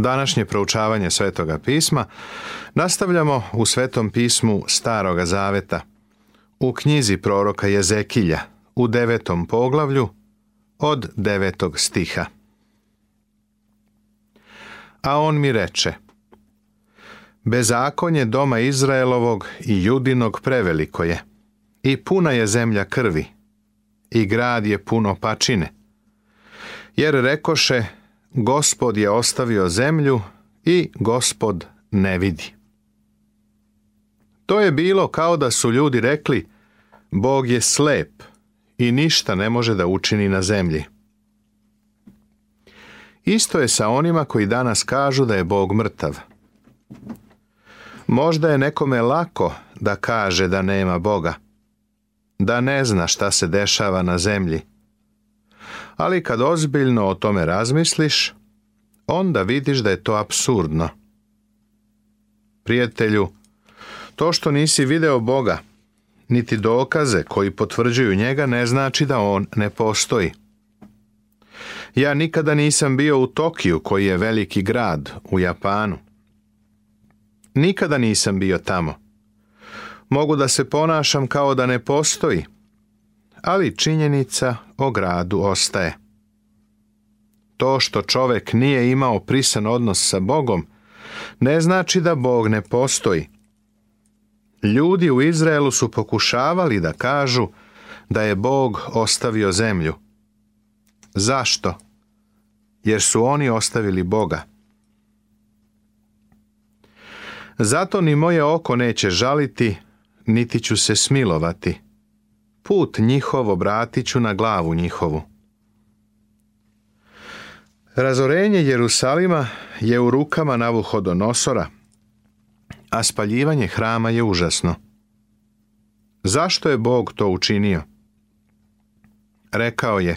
Današnje proučavanje Svetoga pisma nastavljamo u Svetom pismu Staroga zaveta, u knjizi proroka Jezekilja, u devetom poglavlju, od devetog stiha. A on mi reče, Bezakonje doma Izraelovog i judinog preveliko je, i puna je zemlja krvi, i grad je puno pačine. Jer rekoše, Gospod je ostavio zemlju i gospod ne vidi. To je bilo kao da su ljudi rekli Bog je slep i ništa ne može da učini na zemlji. Isto je sa onima koji danas kažu da je Bog mrtav. Možda je nekome lako da kaže da nema Boga, da ne zna šta se dešava na zemlji ali kad ozbiljno o tome razmisliš, onda vidiš da je to absurdno. Prijatelju, to što nisi video Boga, niti dokaze koji potvrđuju njega ne znači da on ne postoji. Ja nikada nisam bio u Tokiju koji je veliki grad u Japanu. Nikada nisam bio tamo. Mogu da se ponašam kao da ne postoji, ali činjenica o gradu ostaje. To što čovek nije imao prisan odnos sa Bogom, ne znači da Bog ne postoji. Ljudi u Izraelu su pokušavali da kažu da je Bog ostavio zemlju. Zašto? Jer su oni ostavili Boga. Zato ni moje oko neće žaliti, niti ću se smilovati put njihov obratit ću na glavu njihovu. Razorenje Jerusalima je u rukama Navuhodonosora, a spaljivanje hrama je užasno. Zašto je Bog to učinio? Rekao je,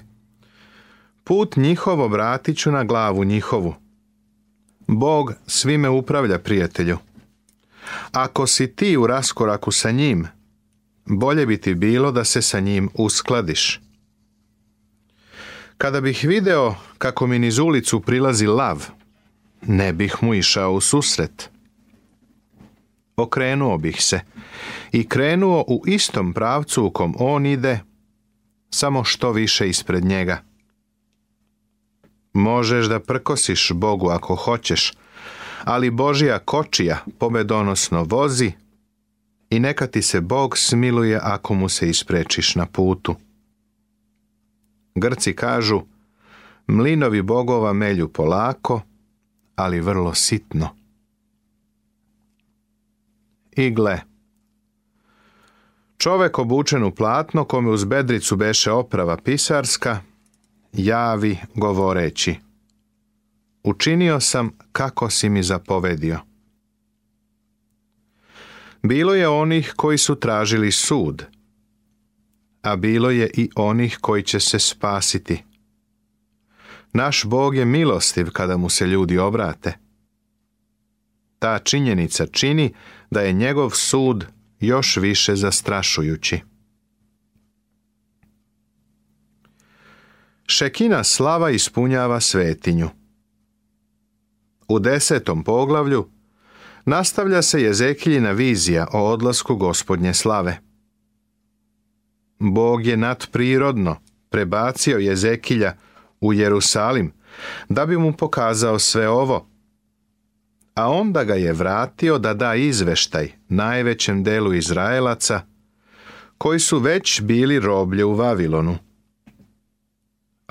put njihovo obratit ću na glavu njihovu. Bog svime upravlja prijatelju. Ako si ti u raskoraku sa njim, bolje bi ti bilo da se sa njim uskladiš. Kada bih video kako mi niz ulicu prilazi lav, ne bih mu išao u susret. Okrenuo bih se i krenuo u istom pravcu u kom on ide, samo što više ispred njega. Možeš da prkosiš Bogu ako hoćeš, ali Božija kočija pobedonosno vozi i neka ti se Bog smiluje ako mu se isprečiš na putu. Grci kažu, mlinovi bogova melju polako, ali vrlo sitno. I gle, čovek obučen u platno, kome uz bedricu beše oprava pisarska, javi govoreći, učinio sam kako si mi zapovedio. Bilo je onih koji su tražili sud, a bilo je i onih koji će se spasiti. Naš Bog je milostiv kada mu se ljudi obrate. Ta činjenica čini da je njegov sud još više zastrašujući. Šekina slava ispunjava svetinju. U desetom poglavlju nastavlja se Jezekiljina vizija o odlasku gospodnje slave. Bog je nadprirodno prebacio Jezekilja u Jerusalim da bi mu pokazao sve ovo, a onda ga je vratio da da izveštaj najvećem delu Izraelaca koji su već bili roblje u Vavilonu.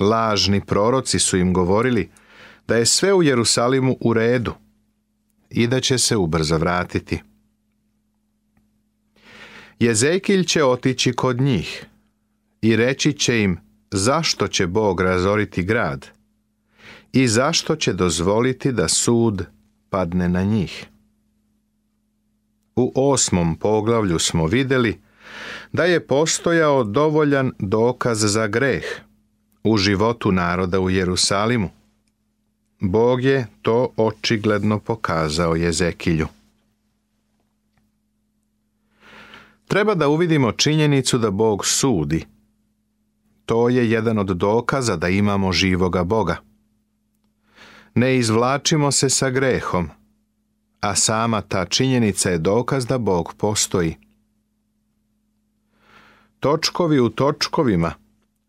Lažni proroci su im govorili da je sve u Jerusalimu u redu, i da će se ubrzo vratiti. Jezekilj će otići kod njih i reći će im zašto će Bog razoriti grad i zašto će dozvoliti da sud padne na njih. U osmom poglavlju smo vidjeli da je postojao dovoljan dokaz za greh u životu naroda u Jerusalimu. Bog je to očigledno pokazao Jezekilju. Treba da uvidimo činjenicu da Bog sudi. To je jedan od dokaza da imamo živoga Boga. Ne izvlačimo se sa grehom, a sama ta činjenica je dokaz da Bog postoji. Točkovi u točkovima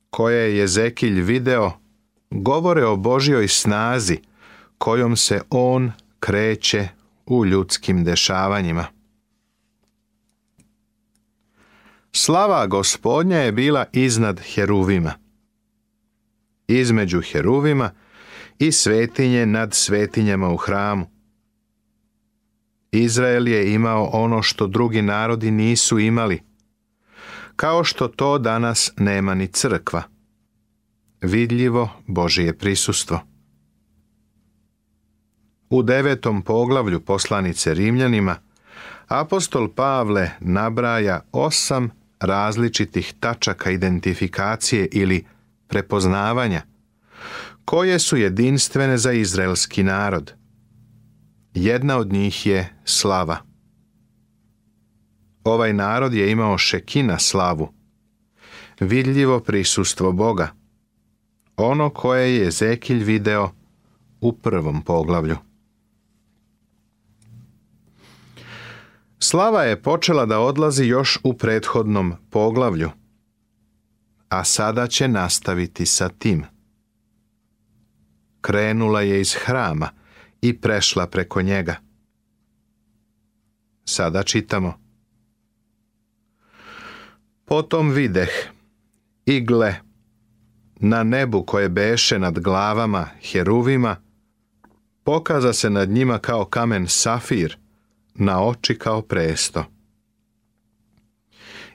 koje je Jezekilj video govore o Božjoj snazi kojom se On kreće u ljudskim dešavanjima. Slava gospodnja je bila iznad heruvima, između heruvima i svetinje nad svetinjama u hramu. Izrael je imao ono što drugi narodi nisu imali, kao što to danas nema ni crkva vidljivo Božije prisustvo. U devetom poglavlju poslanice Rimljanima apostol Pavle nabraja osam različitih tačaka identifikacije ili prepoznavanja koje su jedinstvene za izraelski narod. Jedna od njih je slava. Ovaj narod je imao šekina slavu, vidljivo prisustvo Boga – ono koje je Zekilj video u prvom poglavlju. Slava je počela da odlazi još u prethodnom poglavlju, a sada će nastaviti sa tim. Krenula je iz hrama i prešla preko njega. Sada čitamo. Potom videh, igle, na nebu koje beše nad glavama heruvima, pokaza se nad njima kao kamen safir, na oči kao presto.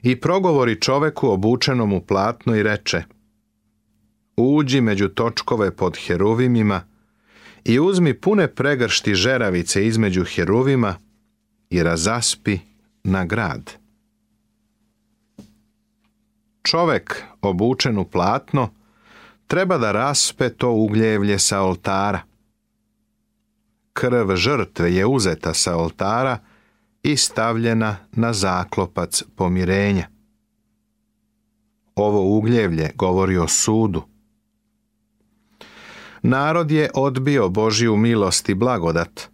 I progovori čoveku obučenom u platno i reče, uđi među točkove pod heruvimima i uzmi pune pregršti žeravice između heruvima i razaspi na grad. Čovek obučen u platno treba da raspe to ugljevlje sa oltara. Krv žrtve je uzeta sa oltara i stavljena na zaklopac pomirenja. Ovo ugljevlje govori o sudu. Narod je odbio Božiju milost i blagodat,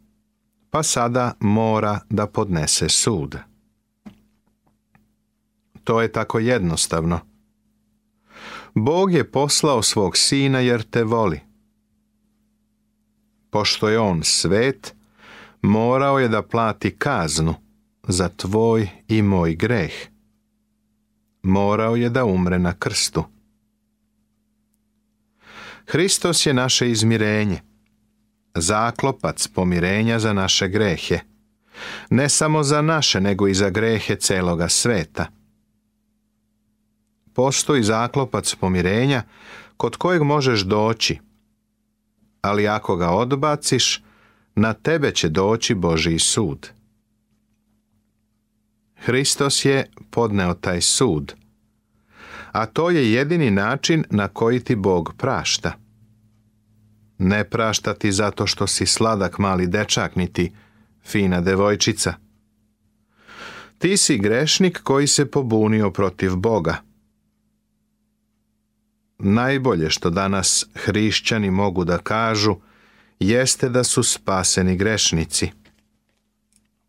pa sada mora da podnese sud. To je tako jednostavno Bog je poslao svog sina jer te voli. Pošto je on svet, morao je da plati kaznu za tvoj i moj greh. Morao je da umre na krstu. Hristos je naše izmirenje, zaklopac pomirenja za naše grehe. Ne samo za naše, nego i za grehe celoga sveta postoji zaklopac pomirenja kod kojeg možeš doći, ali ako ga odbaciš, na tebe će doći Boži sud. Hristos je podneo taj sud, a to je jedini način na koji ti Bog prašta. Ne prašta ti zato što si sladak mali dečak, niti fina devojčica. Ti si grešnik koji se pobunio protiv Boga – Najbolje što danas hrišćani mogu da kažu jeste da su spaseni grešnici.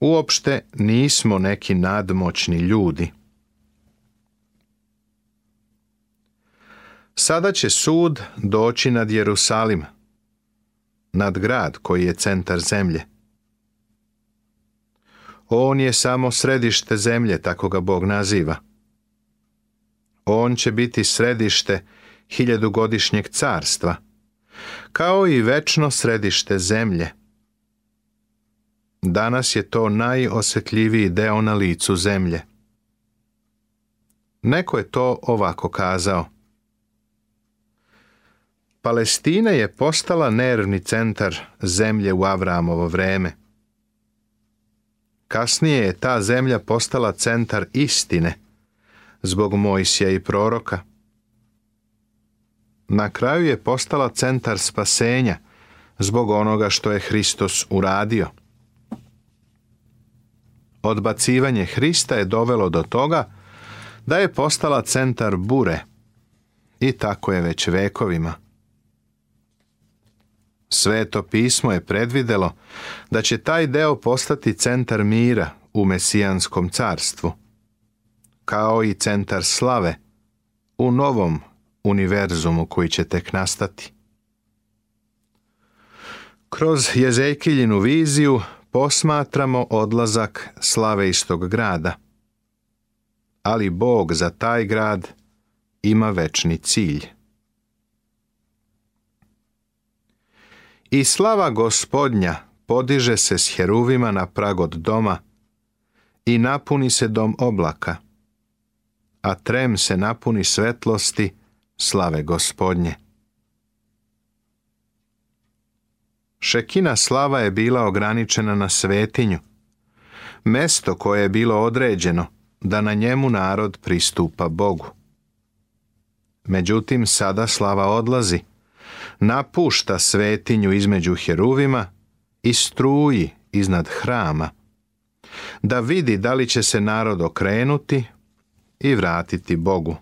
Uopšte nismo neki nadmoćni ljudi. Sada će sud doći nad Jerusalim, nad grad koji je centar zemlje. On je samo središte zemlje, tako ga Bog naziva. On će biti središte hiljadugodišnjeg carstva, kao i večno središte zemlje. Danas je to najosjetljiviji deo na licu zemlje. Neko je to ovako kazao. Palestina je postala nervni centar zemlje u Avramovo vreme. Kasnije je ta zemlja postala centar istine, zbog Mojsija i proroka – na kraju je postala centar spasenja zbog onoga što je Hristos uradio. Odbacivanje Hrista je dovelo do toga da je postala centar bure i tako je već vekovima. Sveto pismo je predvidelo da će taj deo postati centar mira u mesijanskom carstvu, kao i centar slave u novom univerzumu koji će tek nastati. Kroz jezekiljinu viziju posmatramo odlazak slave istog grada. Ali Bog za taj grad ima večni cilj. I slava gospodnja podiže se s heruvima na prag od doma i napuni se dom oblaka, a trem se napuni svetlosti slave gospodnje. Šekina slava je bila ograničena na svetinju, mesto koje je bilo određeno da na njemu narod pristupa Bogu. Međutim, sada slava odlazi, napušta svetinju između heruvima i struji iznad hrama, da vidi da li će se narod okrenuti i vratiti Bogu.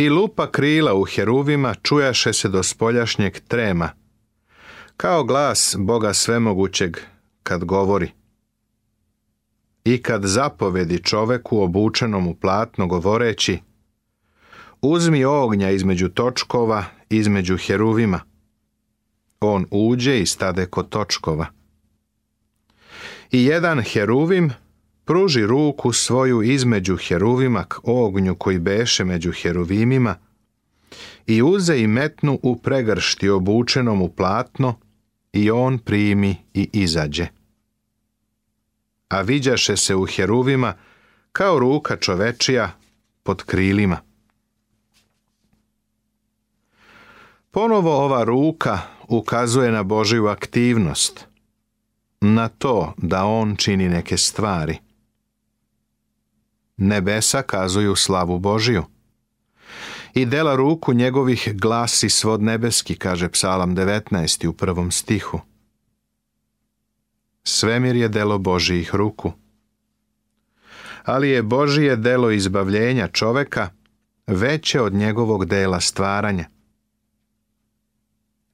I lupa krila u heruvima čujaše se do spoljašnjeg trema, kao glas Boga svemogućeg kad govori. I kad zapovedi čoveku obučenom u platno govoreći, uzmi ognja između točkova, između heruvima. On uđe i stade kod točkova. I jedan heruvim pruži ruku svoju između heruvima k ognju koji beše među heruvimima i uze i metnu u pregršti obučenom u platno i on primi i izađe. A viđaše se u heruvima kao ruka čovečija pod krilima. Ponovo ova ruka ukazuje na Božiju aktivnost, na to da on čini neke stvari – Nebesa kazuju slavu Božiju. I dela ruku njegovih glasi svod nebeski, kaže psalam 19. u prvom stihu. Svemir je delo Božijih ruku. Ali je Božije delo izbavljenja čoveka veće od njegovog dela stvaranja.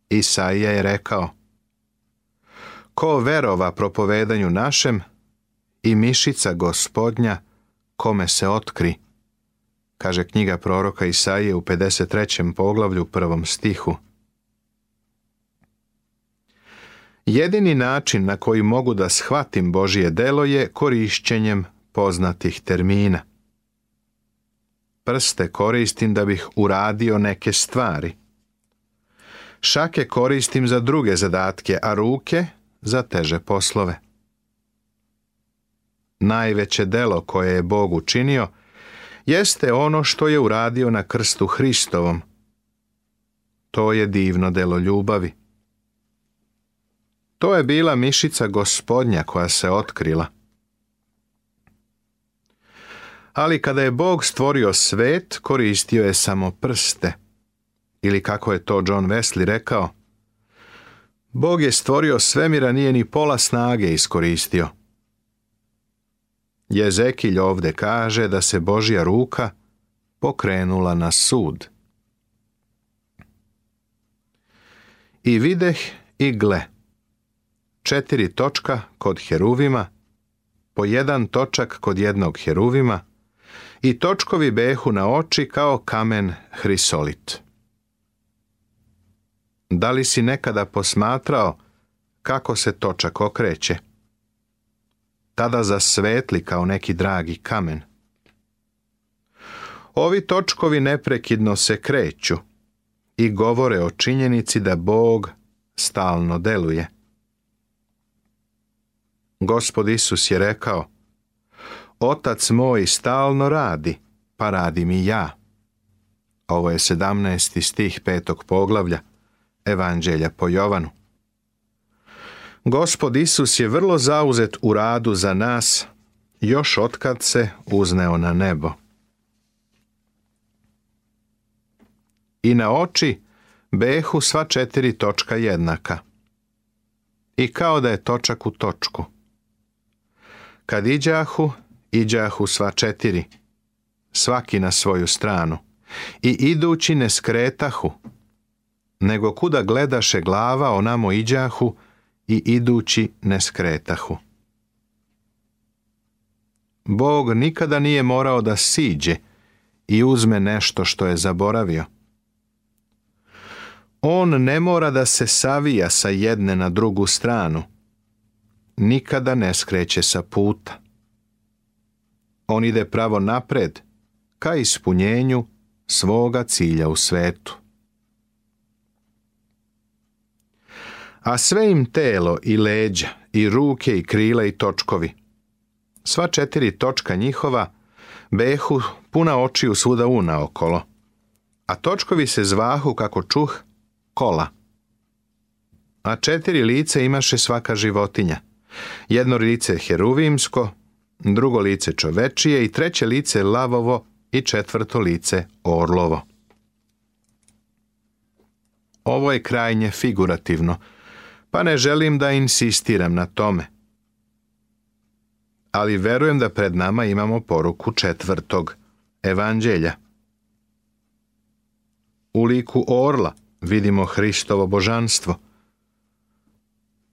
Isaija je rekao, Ko verova propovedanju našem i mišica gospodnja kome se otkri, kaže knjiga proroka Isaije u 53. poglavlju prvom stihu. Jedini način na koji mogu da shvatim Božije delo je korišćenjem poznatih termina. Prste koristim da bih uradio neke stvari. Šake koristim za druge zadatke, a ruke za teže poslove najveće delo koje je Bog učinio, jeste ono što je uradio na krstu Hristovom. To je divno delo ljubavi. To je bila mišica gospodnja koja se otkrila. Ali kada je Bog stvorio svet, koristio je samo prste. Ili kako je to John Wesley rekao, Bog je stvorio svemira, nije ni pola snage iskoristio. Jezekilj ovdje kaže da se Božja ruka pokrenula na sud. I videh i gle. Četiri točka kod heruvima, po jedan točak kod jednog heruvima, i točkovi behu na oči kao kamen hrisolit. Da li si nekada posmatrao kako se točak okreće? tada zasvetli kao neki dragi kamen. Ovi točkovi neprekidno se kreću i govore o činjenici da Bog stalno deluje. Gospod Isus je rekao, Otac moj stalno radi, pa radim i ja. Ovo je 17. stih petog poglavlja Evanđelja po Jovanu. Gospod Isus je vrlo zauzet u radu za nas, još otkad se uzneo na nebo. I na oči behu sva četiri točka jednaka. I kao da je točak u točku. Kad iđahu, iđahu sva četiri, svaki na svoju stranu. I idući ne skretahu, nego kuda gledaše glava onamo iđahu, i idući ne Bog nikada nije morao da siđe i uzme nešto što je zaboravio. On ne mora da se savija sa jedne na drugu stranu. Nikada ne skreće sa puta. On ide pravo napred ka ispunjenju svoga cilja u svetu. a sve im telo i leđa i ruke i krila i točkovi. Sva četiri točka njihova behu puna očiju svuda okolo. a točkovi se zvahu kako čuh kola. A četiri lice imaše svaka životinja. Jedno lice heruvimsko, drugo lice čovečije i treće lice lavovo i četvrto lice orlovo. Ovo je krajnje figurativno, pa ne želim da insistiram na tome. Ali verujem da pred nama imamo poruku četvrtog evanđelja. U liku orla vidimo Hristovo božanstvo.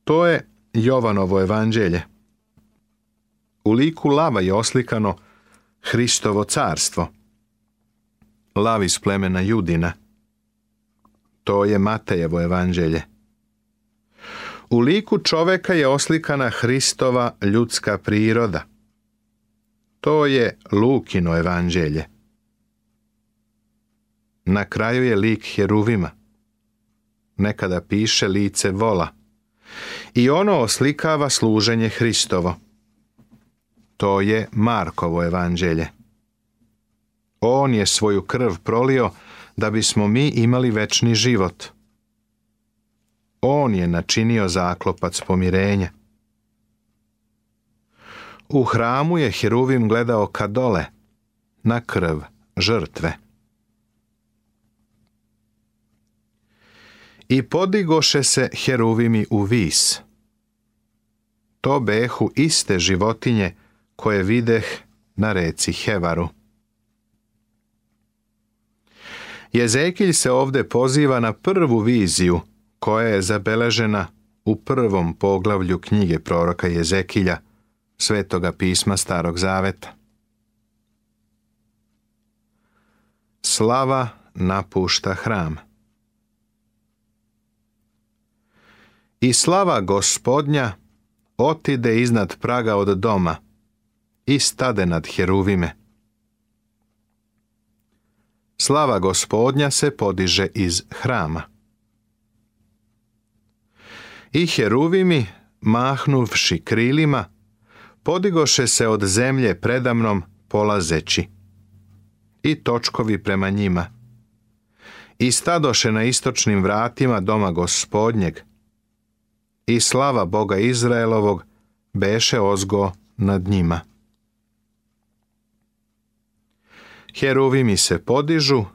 To je Jovanovo evanđelje. U liku lava je oslikano Hristovo carstvo. Lav iz plemena Judina. To je Matejevo evanđelje. U liku čoveka je oslikana Hristova ljudska priroda. To je Lukino evanđelje. Na kraju je lik heruvima. Nekada piše lice vola. I ono oslikava služenje Hristovo. To je Markovo evanđelje. On je svoju krv prolio da bismo mi imali večni život. On je načinio zaklopac pomirenja. U hramu je Heruvim gledao ka dole, na krv žrtve. I podigoše se Heruvimi u vis. To behu iste životinje koje videh na reci Hevaru. Jezekilj se ovde poziva na prvu viziju koja je zabeležena u prvom poglavlju knjige proroka Jezekilja, Svetoga pisma Starog Zaveta. Slava napušta hram. I slava gospodnja otide iznad praga od doma i stade nad heruvime. Slava gospodnja se podiže iz hrama. I heruvimi, mahnuvši krilima, podigoše se od zemlje predamnom polazeći. I točkovi prema njima. I stadoše na istočnim vratima doma gospodnjeg. I slava Boga Izraelovog beše ozgo nad njima. Heruvimi se podižu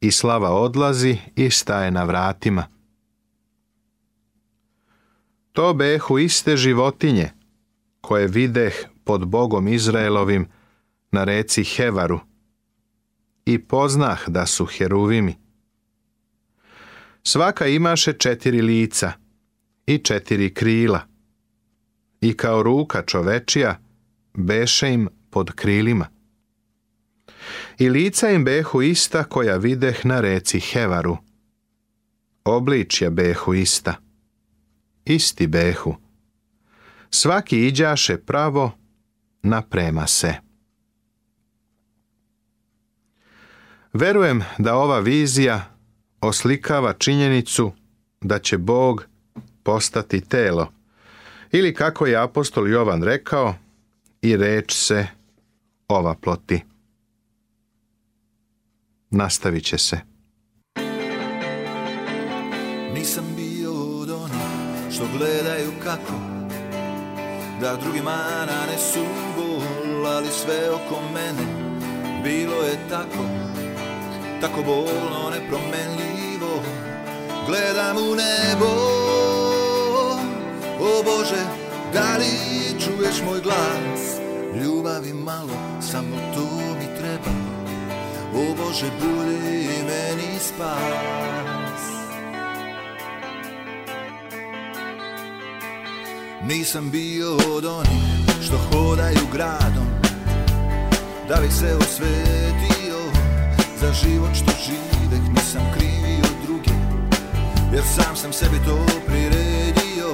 i slava odlazi i staje na vratima. To behu iste životinje, koje videh pod Bogom Izraelovim na reci Hevaru i poznah da su heruvimi. Svaka imaše četiri lica i četiri krila i kao ruka čovečija beše im pod krilima. I lica im behu ista koja videh na reci Hevaru. Obličja behu ista isti behu. Svaki iđaše pravo naprema se. Verujem da ova vizija oslikava činjenicu da će Bog postati telo. Ili kako je apostol Jovan rekao, i reč se ova ploti. Nastavit će se. Nisam što gledaju kako da drugima nanesu bol ali sve oko mene bilo je tako tako bolno nepromenljivo gledam u nebo o Bože da li čuješ moj glas ljubavi malo samo to mi treba o Bože budi meni spas Nisam bio od što hodaju gradom Da bih se osvetio za život što živih Nisam krivio druge jer sam sam sebi to priredio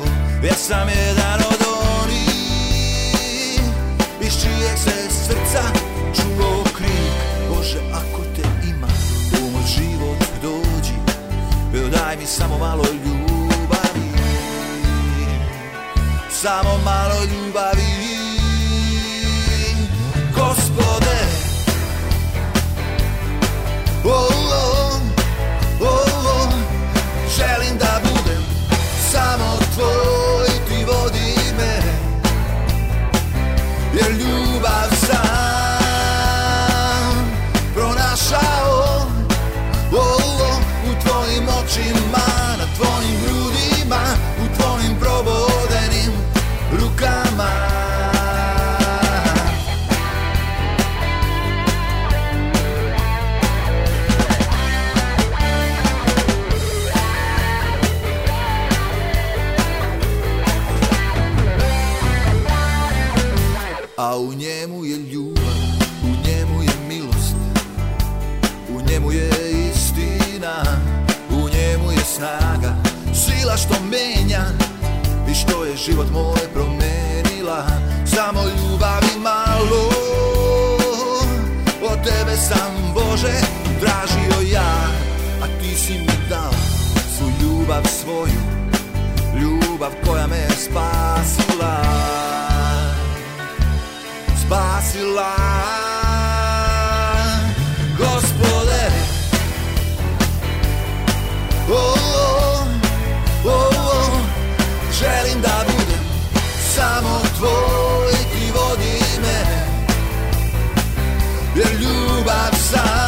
Ja sam jedan od onih iz čijeg se srca čuo krik Bože ako te ima u moj život dođi daj mi samo malo samo malo ljubavi A u njemu je ljubav, u njemu je milost U njemu je istina, u njemu je snaga Sila što menja i što je život moj promenila Samo i malo, od tebe sam Bože tražio ja A ti si mi dao svu ljubav svoju Ljubav koja me spasila spasila Gospode o, Želim da budem samo tvoj I vodi me Jer ljubav sam